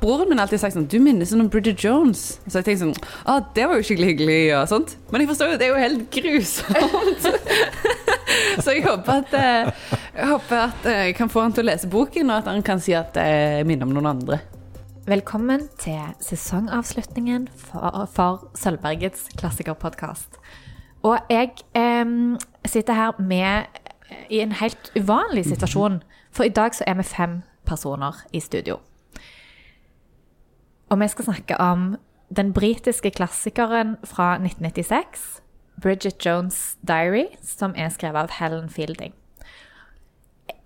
broren min alltid sagt sånn Du minner sånn om Bridget Jones. Så jeg tenkte sånn Å, det var jo skikkelig hyggelig og sånt. Men jeg forstår jo, det er jo helt grusomt. så jeg håper at eh, Jeg håper at eh, jeg kan få han til å lese boken, og at han kan si at jeg minner om noen andre. Velkommen til sesongavslutningen for, for Sølvbergets klassikerpodkast. Og jeg eh, sitter her med i en helt uvanlig situasjon. For i dag så er vi fem personer i studio. Og vi skal snakke om den britiske klassikeren fra 1996, Bridget Jones' Diary, som er skrevet av Helen Fielding.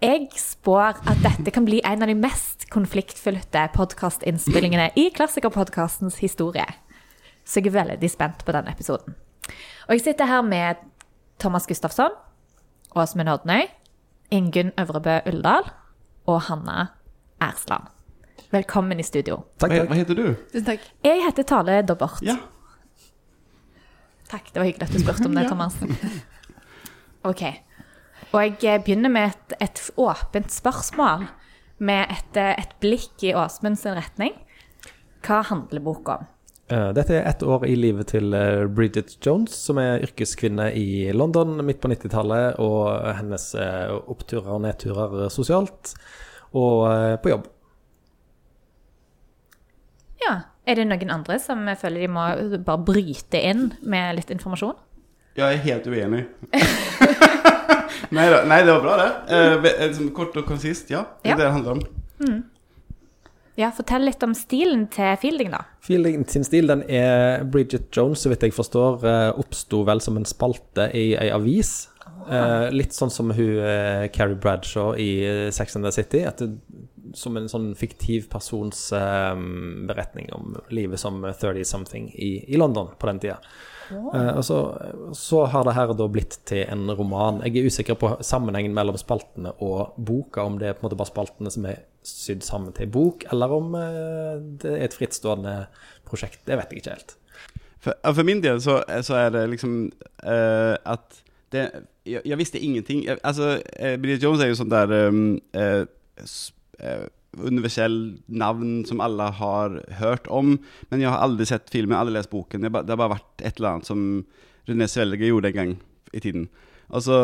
Jeg spår at dette kan bli en av de mest konfliktfylte podkastinnspillingene i klassikerpodkastens historie. Så jeg er veldig spent på denne episoden. Og jeg sitter her med Thomas Gustafsson, Åsmund Odnøy, Ingunn Øvrebø Uldal og Hanna Ersland. Velkommen i studio. Takk, Hva, takk. hva heter du? Tusen takk. Jeg heter Tale Dobbert. Ja. Takk, det var hyggelig at du spurte om det, Ja. Thomas. Ok. Og jeg eh, begynner med et, et åpent spørsmål, med et, eh, et blikk i Åsmunds retning. Hva handler boka om? Eh, Dette er ett år i livet til Bridget Jones, som er yrkeskvinne i London midt på 90-tallet, og hennes oppturer og nedturer sosialt og på jobb. Ja, Er det noen andre som føler de må bare bryte inn med litt informasjon? Ja, Jeg er helt uenig. nei, da, nei, det var bra, det. Eh, eh, kort og konsist, ja. Det Ja. er det det handler om. Ja, Fortell litt om stilen til Fielding, da. Fielding sin stil, den er Bridget Jones, så vidt jeg forstår, eh, oppsto vel som en spalte i ei avis. Eh, litt sånn som hun eh, Carrie Bradshaw i Sex and the City. At som en sånn fiktiv persons um, beretning om livet som 30-something i, i London på den tida. Eh, og så, så har det her da blitt til en roman. Jeg er usikker på sammenhengen mellom spaltene og boka, om det er på en måte bare spaltene som er sydd sammen til bok, eller om uh, det er et frittstående prosjekt. Det vet jeg ikke helt. For, for min del så, så er det liksom uh, at det, jeg, jeg visste ingenting. Jeg, altså, eh, Bridget Jones er jo sånn der um, eh, universell navn som alle har hørt om, men jeg har aldri sett filmen, aldri lest boken. Det, har bare vært et eller annet som René Svelge gjorde en gang i tiden. Og så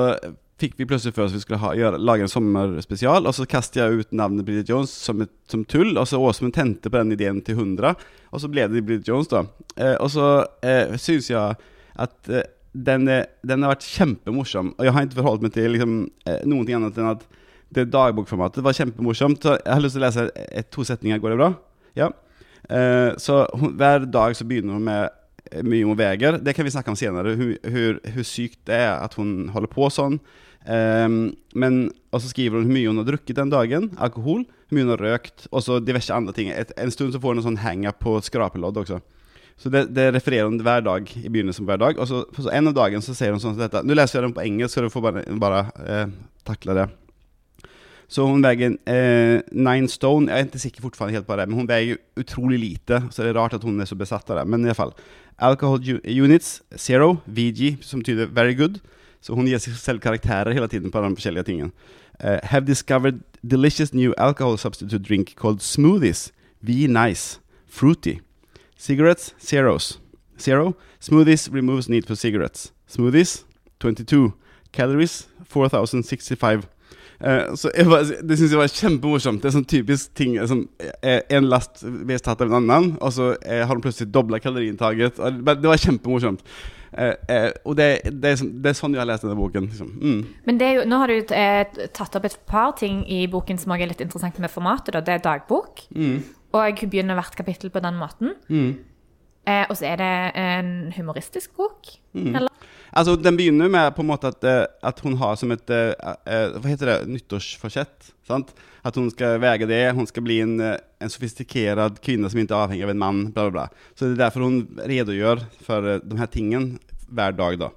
fikk vi plutselig for oss vi skulle ha, gjøre, lage en sommerspesial, og så kastet jeg ut navnet Bridget Jones som, et, som tull, og så Åsmund tente på den ideen til 100, og så ble det Bridget Jones da. Eh, og så eh, synes jeg at eh, den, den har vært kjempemorsom, og jeg har ikke forholdt meg til liksom, eh, ting annet enn at det dagbokformatet var kjempemorsomt, jeg har lyst til å lese et, to setninger, går det bra? Ja. Eh, så hun, hver dag så begynner hun med eh, mye om veier. Det kan vi snakke om senere, hvor sykt det er at hun holder på sånn. Um, men, og så skriver hun hvor mye hun har drukket den dagen, alkohol, hvor mye hun har røkt, og så diverse andre ting. Et, en stund så får hun en sånn hang-up på skrapelodd også. Så det, det refererer hun hver dag i begynnelsen på hver dag. Og så, så en av dagen så sier hun sånn som dette. Nå leser jeg den på engelsk, så du får bare, bare eh, takle det. Så hun veier eh, nine stone. Jeg er ikke sikker fortfarande helt på det, men hun veier utrolig lite. Så det er rart at hun er så besatt av det. Men i hvert fall. Alcohol units, zero. VG, som betyder very good. Så hun gir seg selv karakterer hele tiden på de forskjellige tingene. Uh, have discovered delicious new alcohol substitute drink called smoothies. V nice. Fruity. Cigarettes, zeros. Zero. Smoothies removes need for cigarettes. Smoothies, 22. Calories, 4065. Eh, så jeg var, det syns jeg var kjempemorsomt. Det er sånn typisk ting er en last blir tatt av en annen, og så har de plutselig dobla kaloriinntaket. Det var kjempemorsomt. Eh, eh, og det, det, er sånn- det er sånn jeg har lest denne boken. Liksom. Mm. Men det jo, nå har du eh, tatt opp et par ting i boken som også er litt interessant med formatet. Da. Det er dagbok, og hun begynner hvert kapittel på den måten. Eh, og så er det en humoristisk bok. Eller? Altså, Den begynner med på en måte at, eh, at hun har som et eh, eh, Hva heter det? Nyttårsforsett. sant? At hun skal veie det. Hun skal bli en, en sofistikert kvinne som ikke er avhengig av en mann. Bla, bla, bla. Så det er derfor hun redegjør for de her tingene hver dag. da.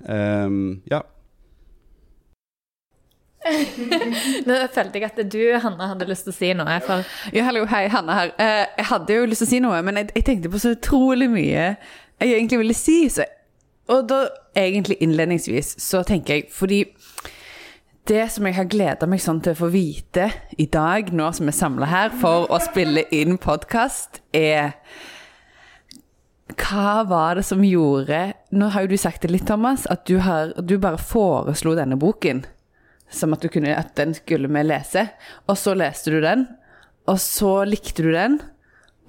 Um, ja. Nå følte jeg at du, Hanna, hadde lyst til å si noe. For Ja, hallo, hei, Hanne her. Eh, jeg hadde jo lyst til å si noe, men jeg, jeg tenkte på så utrolig mye jeg egentlig ville si. Så, og da, egentlig innledningsvis, så tenker jeg Fordi det som jeg har gleda meg sånn til å få vite i dag, nå som vi er samla her for å spille inn podkast, er Hva var det som gjorde Nå har jo du sagt det litt, Thomas, at du, har, du bare foreslo denne boken. Som at, du kunne, at den skulle vi lese. Og så leste du den, og så likte du den.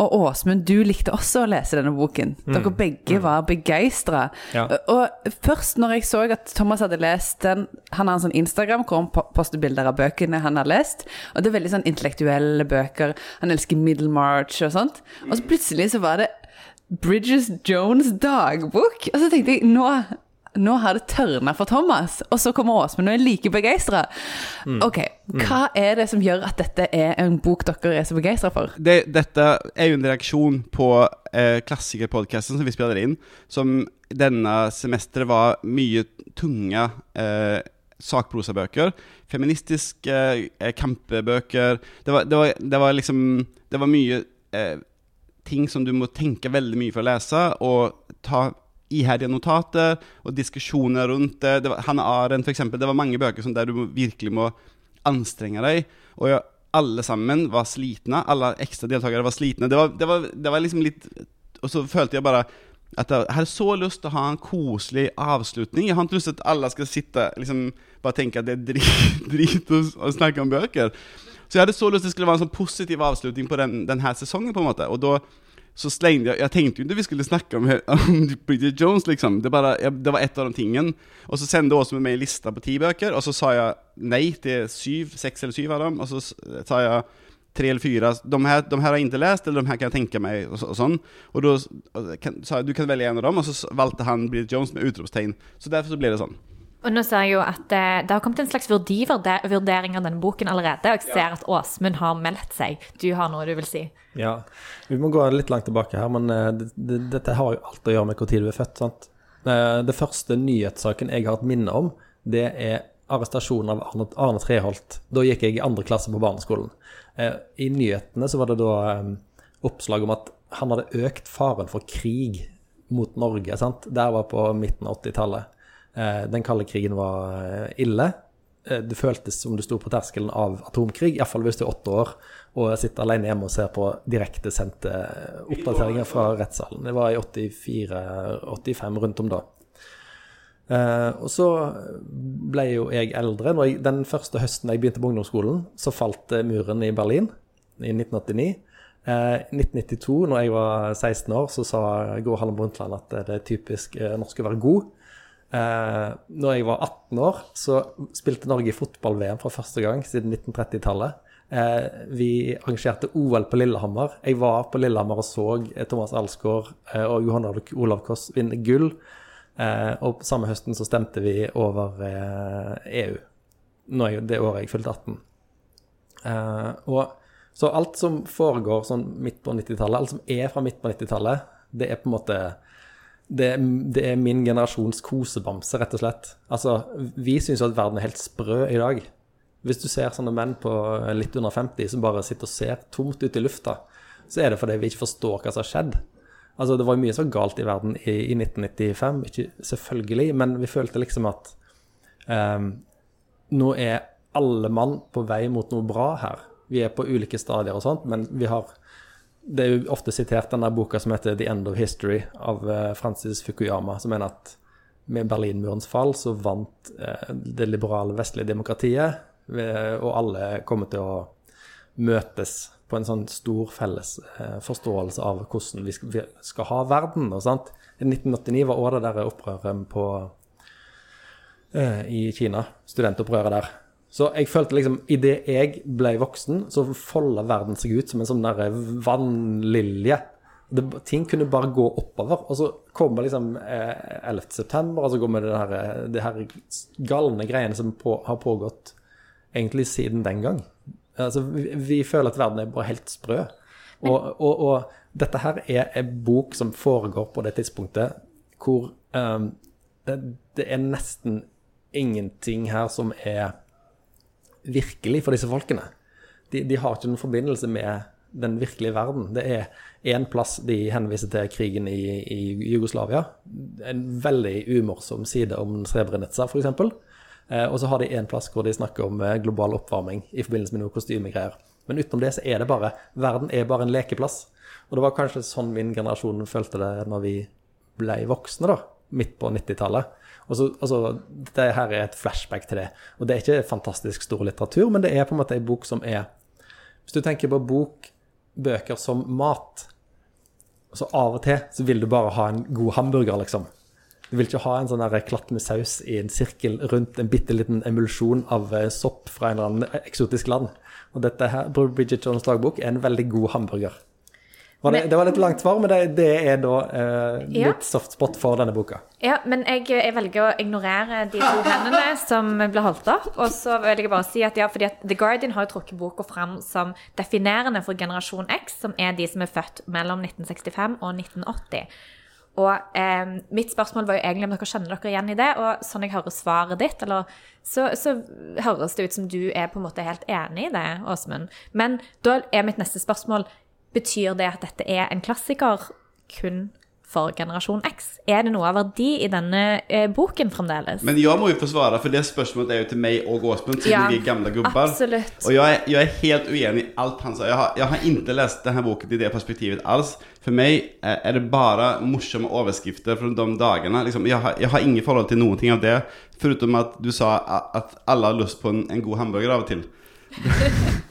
Og Åsmund, du likte også å lese denne boken. Dere begge var begeistra. Ja. Og først når jeg så at Thomas hadde lest den Han har en sånn Instagram hvor han poster bilder av bøkene han har lest. Og det er veldig sånn intellektuelle bøker. Han elsker Middlemarch og sånt. Og så plutselig så var det Bridges Jones' dagbok. Og så tenkte jeg nå, nå har det tørna for Thomas. Og så kommer Åsmund og er like begeistra. Ok, hva er det som gjør at dette er en bok dere er så begeistra for? det, dette er jo en reaksjon på eh, klassikerpodcasten som vi spiller inn, som denne semesteret var mye tunge eh, sakprosabøker. Feministiske eh, kampebøker. Det var, det, var, det var liksom Det var mye eh, ting som du må tenke veldig mye for å lese, og ta iherdige notater og diskusjoner rundt det. det var, Hanne Arendt, eksempel. Det var mange bøker der du virkelig må anstrenge deg. Og alle sammen var slitne. Alle ekstra deltakere var slitne. Det var, det var, det var liksom litt Og så følte jeg bare at jeg hadde så lyst til å ha en koselig avslutning. Jeg har ikke lyst til at alle skal sitte liksom, bare tenke at det er drit å, å snakke om bøker. Så jeg hadde så lyst til at det skulle være en sånn positiv avslutning på den, denne sesongen. på en måte Og da så slengde jeg Jeg tenkte jo ikke vi skulle snakke om, om Bridget Jones, liksom. Det, bara, jag, det var et av de tingene. Og så sendte med meg en lista på ti bøker, og så sa jeg nei till syv, sex eller syv av dem. Og så sa jeg tre eller fyra. De her, de här har jeg ikke läst, eller de her kan jeg tenke meg, og, så, och sånn. Og da sa jeg du kan velge en av dem, og så valde han Bridget Jones med utropstegn. Så derfor så ble det sånn. Og nå ser jeg jo at eh, det har kommet en slags verdivurdering av denne boken allerede. Og jeg ser at Åsmund har meldt seg. Du har noe du vil si? Ja, vi må gå litt langt tilbake her, men eh, det, det, dette har jo alt å gjøre med hvor tid du er født, sant? Eh, Det første nyhetssaken jeg har et minne om, det er arrestasjonen av Arne, Arne Treholt. Da gikk jeg i andre klasse på barneskolen. I nyhetene så var det da oppslag om at han hadde økt faren for krig mot Norge, sant? Det var på midten av 80-tallet. Eh, Den kalde krigen var eh, ille. Eh, Det føltes som du sto på terskelen av atomkrig, iallfall hvis du er åtte år og sitter alene hjemme og ser på direktesendte oppdateringer fra rettssalen. Det var i 84-85 rundt om da. Og så ble jo jeg eldre. Jeg, den første høsten jeg begynte på ungdomsskolen, så falt muren i Berlin i 1989. Eh, 1992, når jeg var 16 år, så sa Gro Harlem Brundtland at det er typisk norsk å være god. Eh, når jeg var 18 år, så spilte Norge fotball-VM for første gang siden 1930-tallet. Eh, vi arrangerte OL på Lillehammer. Jeg var på Lillehammer og så eh, Thomas Alsgaard eh, og Johan Olav Koss vinne gull. Eh, og samme høsten så stemte vi over eh, EU, når jeg, det året jeg fylte 18. Eh, og så alt som foregår sånn midt på 90-tallet, alt som er fra midt på 90-tallet, det er på en måte det, det er min generasjons kosebamse, rett og slett. Altså, vi syns at verden er helt sprø i dag. Hvis du ser sånne menn på litt under 50 som bare sitter og ser tomt ut i lufta, så er det fordi vi ikke forstår hva som har skjedd. Altså, det var mye var galt i verden i, i 1995, ikke selvfølgelig, men vi følte liksom at um, nå er alle mann på vei mot noe bra her. Vi er på ulike stadier og sånt, men vi har Det er jo ofte sitert denne boka som heter 'The End of History' av eh, Francis Fukuyama, som mener at med Berlinmurens fall så vant eh, det liberale vestlige demokratiet, og alle kommer til å møtes på en sånn stor felles eh, forståelse av hvordan vi skal, ha verden. og sant? I 1989 var òg det der opprøret på i Kina, studentopprøret der. Så jeg følte liksom, idet jeg ble voksen, så folda verden seg ut som en sånn der vannlilje. Det, ting kunne bare gå oppover. Og så kommer liksom eh, 11. september, og så kommer det her, eh, det her galne greiene som på, har pågått egentlig siden den gang. Altså, vi, vi føler at verden er bare helt sprø. Og, og, og dette her er en bok som foregår på det tidspunktet hvor um, det, det er nesten ingenting her som er virkelig for disse folkene. De, de har ikke noen forbindelse med den virkelige verden. Det er én plass de henviser til krigen i, i Jugoslavia. En veldig umorsom side om Srebrenica, f.eks. Eh, og så har de en plass hvor de snakker om eh, global oppvarming i forbindelse med noe kostymegreier. Men utenom det så er det bare Verden er bare en lekeplass. Og det var kanskje sånn min generasjon følte det når vi ble voksne, da. Midt på 90-tallet. Og så, altså, dette her er et flashback til det. Og det er ikke fantastisk stor litteratur, men det er på en måte ei bok som er Hvis du tenker på bok, bøker som mat, så av og til så vil du bare ha en god hamburger, liksom. Du vil ikke ha en sånn klatt med saus i en sirkel rundt en bitte liten emulsjon av eh, sopp fra en eller annen eksotisk land. Og dette her, Bridget Jones' dagbok er en veldig god hamburger. Var det, Men- det var litt langt svar, men det, det er da eh, Ja. litt soft spot for denne boka. Ja, men jeg, jeg velger å ignorere de to hendene som ble holdt opp. Og så vil jeg bare si at ja, fordi at The Guardian har jo trukket boka fram som definerende for generasjon X, som er de som er født mellom 1965 og 1980. Og eh, mitt spørsmål var jo egentlig om dere kjenner dere igjen i det. Og sånn jeg hører svaret ditt, eller, så, så høres det ut som du er på en måte helt enig i det, Åsmund. Men da er mitt neste spørsmål Betyr det at dette er en klassiker kun for generasjon X? Er det noe av verdi i denne eh, boken fremdeles? Men jeg må jo få svara, for det spørsmålet er jo til meg og Åsmund, siden Ja, vi er gamle gubber. Absolutt. Og jeg, jeg, er helt uenig i alt han sa. Jeg har, jeg har ikke lest denne boken i det perspektivet alls. For meg er är det bare morsomme overskrifter fra de dagene. Liksom, jeg, har, jeg har ingen förhållande till någonting av det. foruten at du sa at alle har lyst på en, en god hamburger av og till.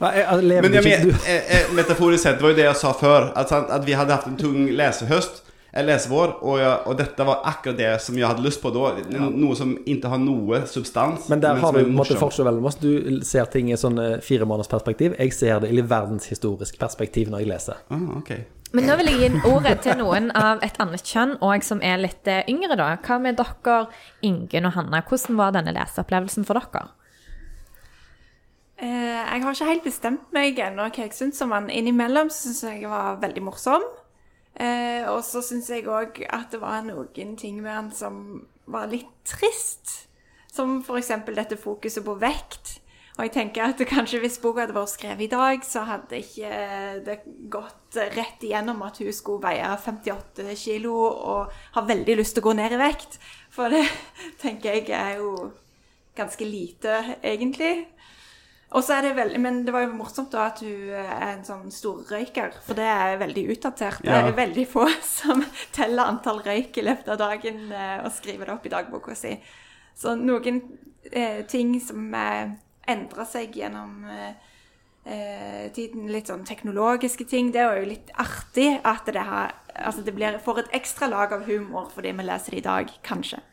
Nei, jeg, jeg lever Men jag ikke, du, eh, eh, sett, det var jo det jeg sa før, at, at vi hadde haft en tung lesehøst. en og, jeg, og dette var akkurat det som jeg hadde lyst på da. Noe som ikke har noe substans. men der har som du måte morsomt. mellom oss. Du ser ting i sånn eh, fire måneders perspektiv. Jeg ser det i verdenshistorisk perspektiv når jeg leser. Ah, okay. Men nå vil jeg gi ordet til noen av et annet kjønn, og som er litt eh, yngre, da. Hva med dere, Ingen og Hanna? Hvordan var denne leseopplevelsen for dere? Eh, jeg har ikke helt bestemt meg ennå hva jeg syns om han. Innimellom syns jeg var veldig morsom. Eh, og så syns jeg òg at det var noen ting med han som var litt trist. Som f.eks. dette fokuset på vekt. Og jeg tenker at kanskje hvis boka hadde vært skrevet i dag, så hadde ikke det gått rett igjennom at hun skulle veie 58 kilo og ha veldig lyst til å gå ned i vekt. For det tenker jeg er jo ganske lite, egentlig. Og så er det veldig, Men det var jo morsomt da at hun er en sånn storrøyker, for det er veldig utdatert. Det er veldig få som teller antall røyk i løpet av dagen eh, og skriver det opp i dagboka si. Så noen eh, ting som eh, endrer seg gjennom eh, eh, tiden, litt sånn teknologiske ting, det er jo litt artig at det, har, altså det blir, får et ekstra lag av humor fordi vi leser det i dag, kanskje.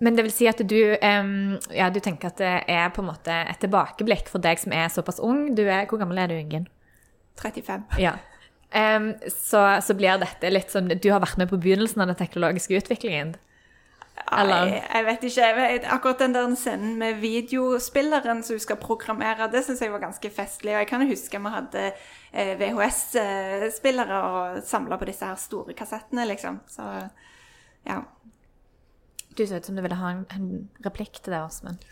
Men det vil si at du, um, ja, du tenker at det er på en måte et tilbakeblikk for deg som er såpass ung. Du er, hvor gammel er du, Ingen? 35. Ja. Um, så, så blir dette litt sånn Du har vært med på begynnelsen av den teknologiske utviklingen. Eller- Jeg, jeg vet ikke. Jeg vet, akkurat den der scenen med videospilleren som du skal programmere, det syns jeg var ganske festlig. Og jeg kan huske vi hadde eh, VHS-spillere og samla på disse her store kassettene, liksom. Så ja. Du så ut som du ville ha en, en replikk til det, Åsmund.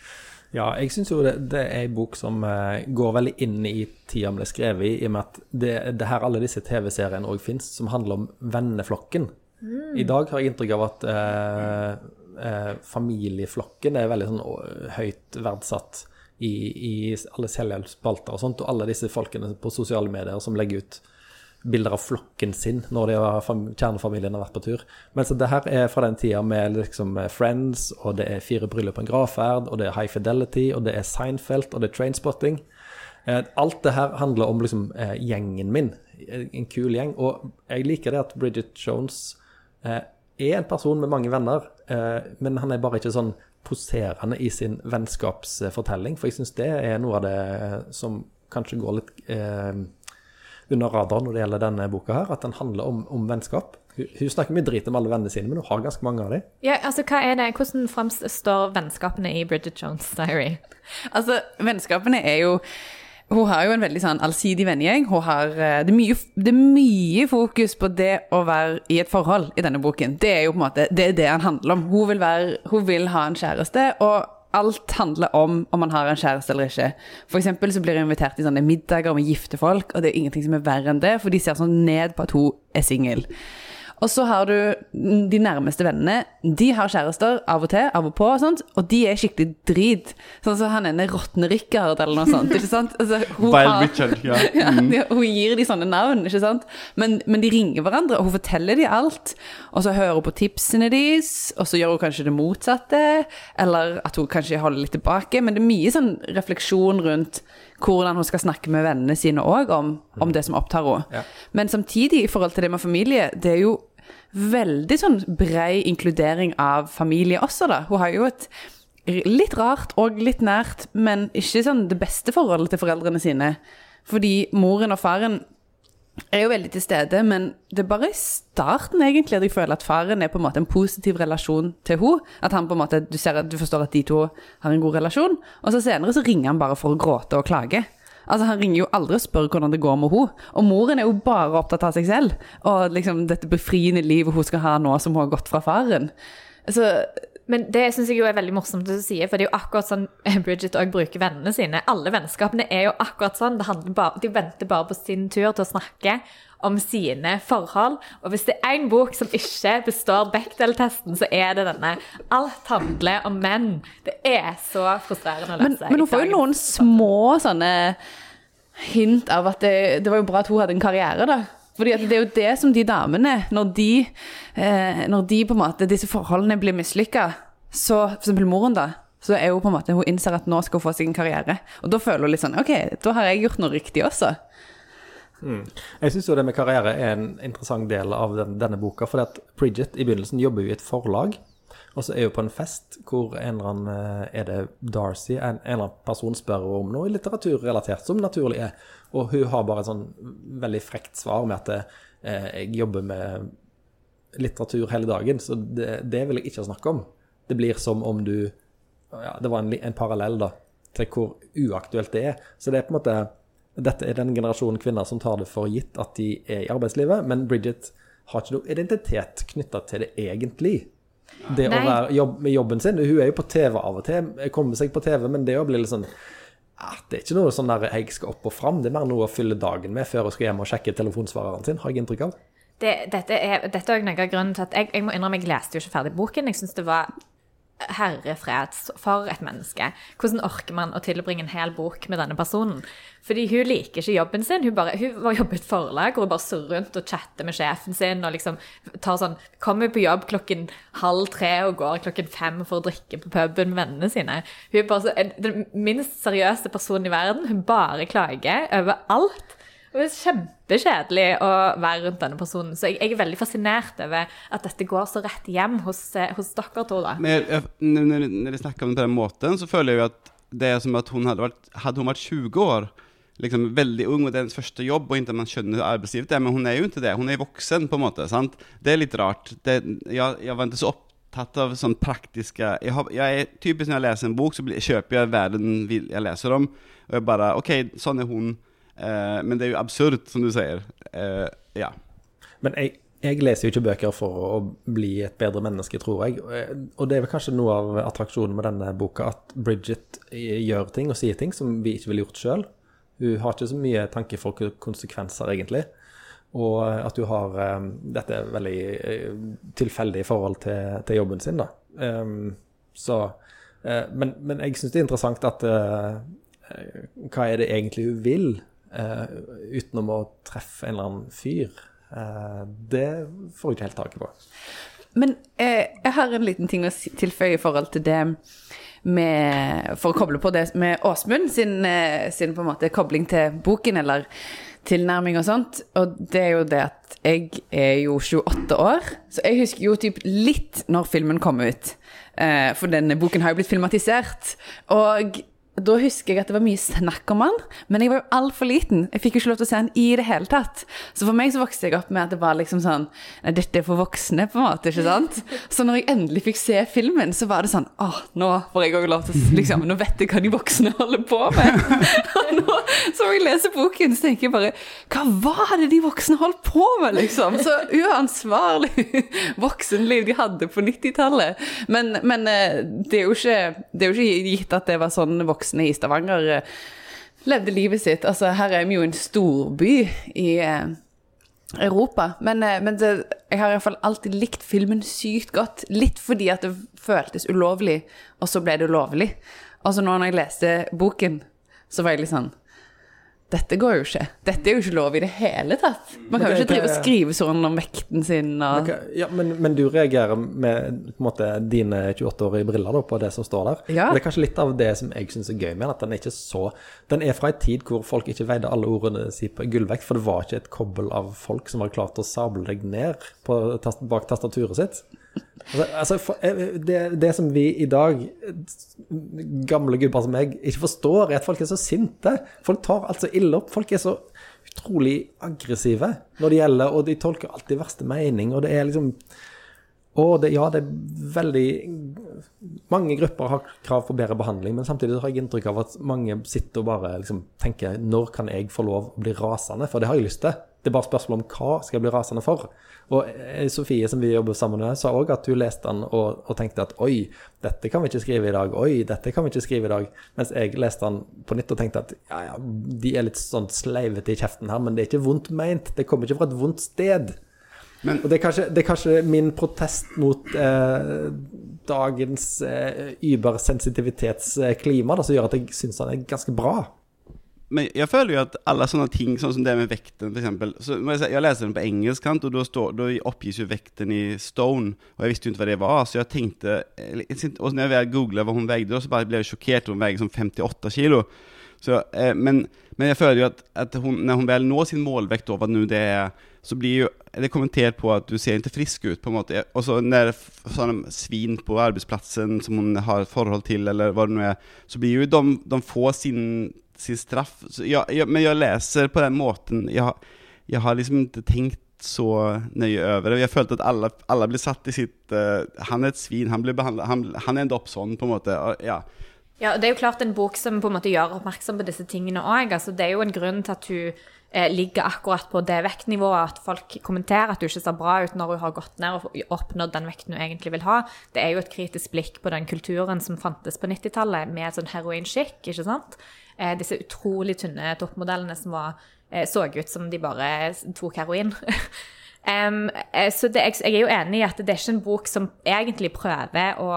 Ja, jeg syns jo det, det er ei bok som eh, går veldig inn i tida den ble skrevet i, i og med at det, det her alle disse TV-seriene òg fins, som handler om venneflokken. I dag har jeg inntrykk av at eh, eh, familieflokken er veldig sånn høyt verdsatt i, i alle selvhjelpsspalter og sånt, og alle disse folkene på sosiale medier som legger ut bilder av flokken sin når de har kjernefamilien har vært på tur. Men så det her er fra den tida med liksom eh, Friends, og det er Fire bryllup på en gravferd, og det er High Fidelity, og det er Seinfeld, og det er Trainspotting. Eh, alt det her handler om liksom eh, gjengen min, en kul gjeng. Og jeg liker det at Bridget Jones er en person med mange venner, men han er bare ikke sånn poserende i sin vennskapsfortelling, for jeg syns det er noe av det som kanskje går litt eh, under radaren når det gjelder denne boka her, at den handler om, om vennskap. Hun, hun snakker mye drit om alle vennene sine, men hun har ganske mange av dem. Ja, altså, hva er det? Hvordan framstår vennskapene i Bridget Jones' Diary? Altså, vennskapene er jo Hun har jo en veldig sånn allsidig vennegjeng. Hun har, eh, det, er mye, det er mye fokus på det å være i et forhold i denne boken. Det er jo på en måte det, er det han handler om. Hun vil, være, hun vil ha en kjæreste, og alt handler om om man har en kjæreste eller ikke. For eksempel så blir hun invitert i sånne middager med gifte folk, og det er ingenting som er verre enn det, for de ser sånn ned på at hun er singel. Og så har du de nærmeste vennene. De har kjærester av og til, av og på, og sånt, og de er skikkelig drit. Sånn som han ene råtne Richard, eller noe sånt. ikke sant? Altså, hun har- Richard, ja. ja, Mm. de, hun gir de sånne navn, ikke sant? Men, men de ringer hverandre, og hun forteller de alt. Og så hører hun på tipsene deres, og så gjør hun kanskje det motsatte. Eller at hun kanskje holder litt tilbake. Men det er mye sånn refleksjon rundt hvordan hun skal snakke med vennene sine òg om, om det som opptar henne. Ja. Men samtidig, i forhold til det med familie, det er jo veldig sånn brei inkludering av familie også, da. Hun har jo et litt rart og litt nært, men ikke sånn det beste forholdet til foreldrene sine. Fordi moren og faren er jo veldig til stede, men det er bare i starten egentlig at jeg føler at faren er på en måte en positiv relasjon til henne. At han på en måte, du, ser du forstår at de to har en god relasjon, og så senere så ringer han bare for å gråte og klage. Altså Han ringer jo aldri og spør hvordan det går med henne. Og moren er jo bare opptatt av seg selv, og liksom dette befriende livet hun skal ha nå som hun har gått fra faren. Så Men det syns jeg jo er veldig morsomt det du sier, for det er jo akkurat sånn Bridget òg bruker vennene sine. Alle vennskapene er jo akkurat sånn. Det bare, de venter bare på sin tur til å snakke om sine forhold. Og hvis det er én bok som ikke består Bechdel-testen, så er det denne. Alt handler om menn. Det er så frustrerende å Men, lese. men hun får jo noen små sånne hint av at det, det var jo bra at hun hadde en karriere, da. Fordi det er jo det som de damene, når de, eh, når de på en måte, disse forholdene blir mislykka, så for eksempel moren, da, så er hun på en måte, hun innser at nå skal hun få seg en karriere. Og da føler hun litt sånn OK, da har jeg gjort noe riktig også. Jeg syns jo det med karriere er en interessant del av den, denne boka. For at Bridget i begynnelsen jobber jo i et forlag, og så er hun på en fest hvor en eller annen eh, Er det Darcy? En, en eller annen person spør om noe litteraturrelatert, som naturlig er. Og hun har bare et sånn veldig frekt svar med at eh, jeg jobber med litteratur hele dagen, så det, det vil jeg ikke snakke om. Det blir som om du ja, Det var en, en parallell da, til hvor uaktuelt det er. Så det er på en måte Dette er den generasjonen kvinner som tar det for gitt at de er i arbeidslivet, men Bridget har ikke noe identitet knytta til det egentlig. Det å være jobb, med jobben sin. Hun er jo på TV av og til, kommer seg på TV, men det å bli litt sånn ah, Det er ikke noe sånn der jeg skal opp og fram, det er mer noe å fylle dagen med før hun skal hjem og sjekke telefonsvareren sin, har jeg inntrykk av. det, dette er dette er noe av grunnen til at jeg, jeg må innrømme jeg leste jo ikke ferdig boken. Jeg syns det var herrefred for et menneske. Hvordan orker man å tilbringe en hel bok med denne personen? Fordi hun liker ikke jobben sin. Hun, bare, hun var et forlag hvor hun bare surrer rundt og chatter med sjefen sin og liksom tar sånn Kommer på jobb klokken halv tre og går klokken fem for å drikke på puben med vennene sine. Hun er bare så, den minst seriøse personen i verden. Hun bare klager over alt. Det er kjempekjedelig å være rundt denne personen. Så jeg, jeg er veldig fascinert over at dette går så rett hjem hos, eh, hos dere to. da. Men jeg, jeg, når, når snakker om det på den måten, så føler jeg jo at det er som at hun hadde vært, hadde hun vært 20 år, liksom veldig ung, og det er hennes første jobb, og ikke man skjønner arbeidsgivet er, men hun er jo ikke det. Hun er voksen, på en måte. sant? Det er litt rart. Det, jeg, jeg var ikke så opptatt av sånn praktiske jeg, har, jeg er Typisk når jeg leser en bok, så blir, kjøper jeg verden jeg leser om, og jeg bare OK, sånn er hun. Eh, men det er jo absurd, som du sier. Eh, ja. Men jeg, jeg leser jo ikke bøker for å bli et bedre menneske, tror jeg. Og det er vel kanskje noe av attraksjonen med denne boka, at Bridget gjør ting og sier ting som vi ikke ville gjort sjøl. Hun har ikke så mye tanke for konsekvenser, egentlig. Og at hun har eh, dette veldig eh, tilfeldig i forhold til, til jobben sin, da. Um, så eh, Men, men jeg syns det er interessant at eh, eh, Hva er det egentlig hun vil, eh, utenom å treffe en eller annen fyr? Uh, det får jeg ikke helt taket på. Men eh, jeg har en liten ting å tilføye i forhold til det med For å koble på det med Åsmund sin, eh, sin på en måte kobling til boken, eller tilnærming og sånt. Og det er jo det at jeg er jo 28 år, så jeg husker jo typ litt når filmen kom ut. For denne boken har jo blitt filmatisert. Og da husker jeg at det var mye snakk om han, men jeg var jo altfor liten. Jeg fikk jo ikke lov til å se han i det hele tatt. Så for meg så vokste jeg opp med at det var liksom sånn Nei, dette er for voksne, på en måte, ikke sant? Så når jeg endelig fikk se filmen, så var det sånn Å, nå får jeg òg lov til å liksom Nå vet jeg hva de voksne holder på med. Og nå, så når jeg leser boken, så tenker jeg bare Hva var det de voksne holdt på med, liksom? Så uansvarlig voksenliv de hadde på 90-tallet. Men, men eh, det, er ikke, det er jo ikke gitt at det var sånn voksne i Stavanger eh, levde livet sitt. Altså, her er vi jo en storby i, eh, Europa. Men, eh, men det, jeg har iallfall alltid likt filmen sykt godt. Litt fordi at det føltes ulovlig, og så ble det lovlig. Altså nå når jeg leste boken, så var jeg litt sånn Dette går jo ikke. Dette er jo ikke lov i det hele tatt. Man kan jo ikke drive og skrive sånn om vekten sin og Ok, Ja, men, men du reagerer med på en måte, dine 28-årige briller da, på det som står der. Ja. Det er kanskje litt av det som jeg syns er gøy med den, at den er ikke så Den er fra en tid hvor folk ikke veide alle ordene sine på gullvekt, for det var ikke et kobbel av folk som var klart å sable deg ned på, bak tastaturet sitt. Altså, altså, eh, det, det som vi i dag, gamle gubber som meg, ikke forstår, er at folk er så sinte. Folk tar alt så ille opp. Folk er så utrolig aggressive når det gjelder, og de tolker alltid verste mening, og det er liksom og det, ja, det er veldig Mange grupper har krav på bedre behandling, men samtidig har jeg inntrykk av at mange sitter og bare liksom tenker Når kan jeg få lov å bli rasende? For det har jeg lyst til. Det er bare spørsmål om hva skal jeg bli rasende for. Og eh, Sofie, som vi jobber sammen med, sa òg at hun leste den og, og tenkte at oi, dette kan vi ikke skrive i dag. Oi, dette kan vi ikke skrive i dag. Mens jeg leste den på nytt og tenkte at ja, ja, de er litt sånn sleivete i kjeften her, men det er ikke vondt meint. Det kommer ikke fra et vondt sted. Men- og det er, kanskje, det er kanskje min protest mot eh, dagens eh, übersensitivitetsklima da, som gjør at jeg syns han er ganske bra. Men jeg føler jo at alle sånne ting, sånn som det med vekten eksempel, så jeg, jeg leser den på engelsk, og da, oppgis jo vekten i stone, og jeg visste jo ikke hva det var, så jeg tenkte, og når jeg googlet hva hun veide, så ble jeg sjokkert, hun veier som 58 kilo. Så, eh, men, men jeg føler jo at, at hun, når hun vel når sin målvekt, hva nå det er, så blir jo det kommentert på at du ser ikke frisk ut, på en måte. Og så når sånne svin på arbeidsplassen som hun har forhold til, eller hva det nå er, så blir jo de, de får sin, sin straff. Jeg, jeg, men jeg leser på den måten. Jeg, jeg har liksom ikke tenkt så nøye over det. Jeg følte at alle, alle blir satt i sitt uh, Han er et svin, han blir behandlet Han, han ender opp sånn, på en måte. Og, ja. Ja, Det er jo klart en bok som på en måte gjør oppmerksom på disse tingene òg. Altså, det er jo en grunn til at hun eh, ligger akkurat på det vektnivået, at folk kommenterer at du ikke ser bra ut når hun har gått ned og oppnådd den vekten hun egentlig vil ha. Det er jo et kritisk blikk på den kulturen som fantes på 90-tallet, med sånn heroinskikk, ikke sant. Eh, disse utrolig tynne toppmodellene som var, eh, så ut som de bare tok heroin. um, så det, jeg, jeg er jo enig i at det er ikke en bok som egentlig prøver å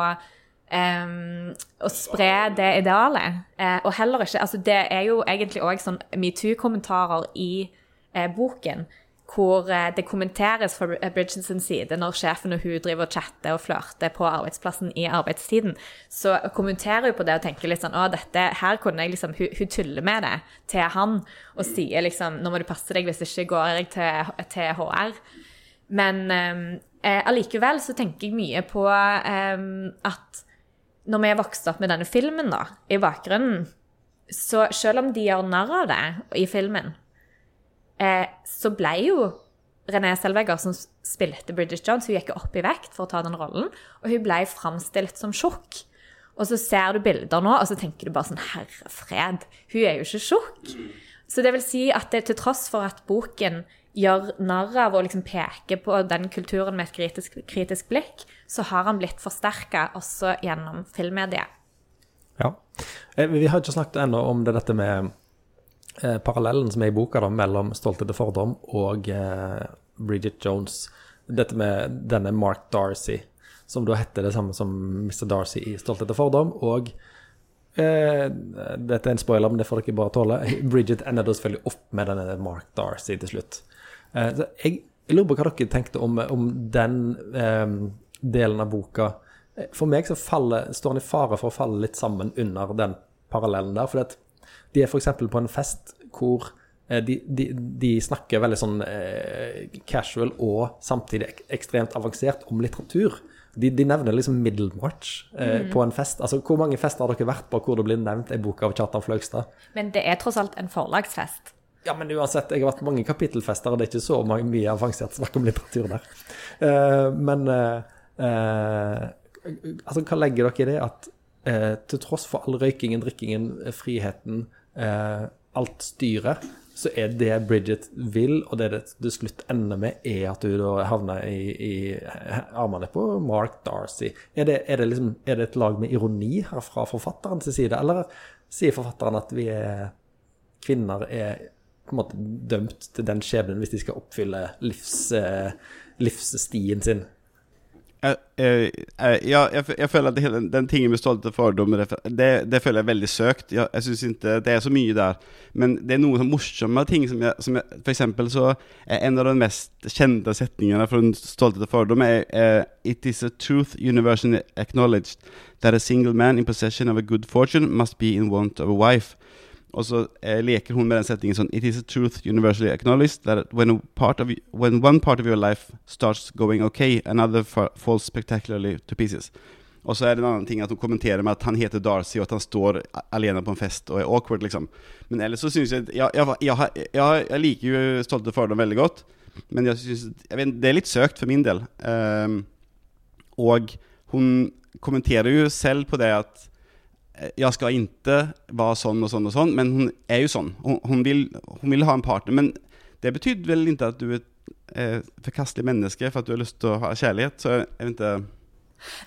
Um, å spre det idealet. Uh, og heller ikke Altså, det er jo egentlig òg sånn metoo-kommentarer i uh, boken. Hvor eh, det kommenteres fra Bridgensons side når sjefen og hun driver og chatter og flørter på arbeidsplassen i arbeidstiden. Så kommenterer hun på det og tenker litt sånn Å, dette her kunne jeg liksom Hun, hun tuller med det til han og sier liksom Nå må du passe deg, hvis ikke går jeg til, til HR. Men eh, allikevel så tenker jeg mye på eh, at når vi er vokst opp med denne filmen da, i bakgrunnen, så selv om de gjør narr av det i filmen, eh, så ble jo René Selvegger, som spilte Bridget Jones, hun gikk opp i vekt for å ta den rollen, og hun ble framstilt som tjukk. Og så ser du bilder nå, og så tenker du bare sånn Herre fred, hun er jo ikke tjukk. Så det vil si at det, til tross for at boken gjør narr av og liksom peker på den kulturen med et kritisk, kritisk blikk, så har han blitt forsterka også gjennom filmmediet. Ja. Eh, Vi har ikke snakket ennå om det dette med parallellen som er i boka da, mellom 'Stolthet og fordom' og eh, Bridget Jones. Dette med denne Mark Darcy, som da heter det samme som Mr. Darcy i 'Stolthet og fordom'. Og eh, dette er en spoiler, men det får dere bare tåle. Bridget ender da selvfølgelig opp med denne Mark Darcy til slutt. Eh, så jeg, jeg lurer på hva dere tenkte om, om den eh, delen av boka. Eh, For meg så faller, står han i fare for å falle litt sammen under den parallellen der. For de er f.eks. på en fest hvor eh, de, de, de snakker veldig sånn eh, casual og samtidig ek ekstremt avansert om litteratur. De, de nevner liksom Middlewatch eh, på en fest. Altså, Hvor mange fester har dere vært på hvor det blir nevnt en bok av Kjartan Fløgstad? Men det er tross alt en forlagsfest. Ja, men uansett, jeg har vært på mange kapittelfester, og det er ikke så mange, mye avansert snakk om litteratur der. Eh, men eh, eh, altså, hva legger dere i det at eh, til tross for all røykingen, drikkingen, friheten, eh, alt styret, så er det Bridget vil, og det det til slutt ender med, er at da havner i, i armene på Mark Darcy. Er det, er, det liksom, er det et lag med ironi her fra forfatterens side, eller sier forfatteren at vi er kvinner er på en måte dømt til den skjebnen hvis de skal oppfylle livs, eh, livsstien sin. Eh, eh, eh, ja, jeg, jeg føler at hele- den tingen med stolte fordommer, det, det føler jeg veldig søkt. Jeg, jeg syns ikke det er så mye der. Men det er noen morsomme ting som jeg, som jeg For eksempel så er en av de mest kjente setningene fra Stolthet stolte fordom er eh, It is a truth universally acknowledged that a single man in possession of a good fortune must be in want of a wife. Og så eh, leker hun med den setningen sånn It is a truth universally acknowledged that when, part of, when one part of your life starts going okay, another fa falls spectacularly to pieces. Og så er det en annen ting at hun kommenterer med at han heter Darcy, og at han står alene på en fest og er awkward, liksom. Men ellers så syns jeg jeg, jeg, jeg, jeg, liker jo Stolte fordom veldig godt, men jeg synes, det er litt søkt for min del. Um, og hun kommenterer jo selv på det at jeg skal ikke være sånn og sånn og sånn, men hun er jo sånn. Hun, hun, vil, hun vil ha en partner. Men det betyr vel ikke at du er et eh, forkastelig menneske for at du har lyst til å ha kjærlighet. Så jeg vet ikke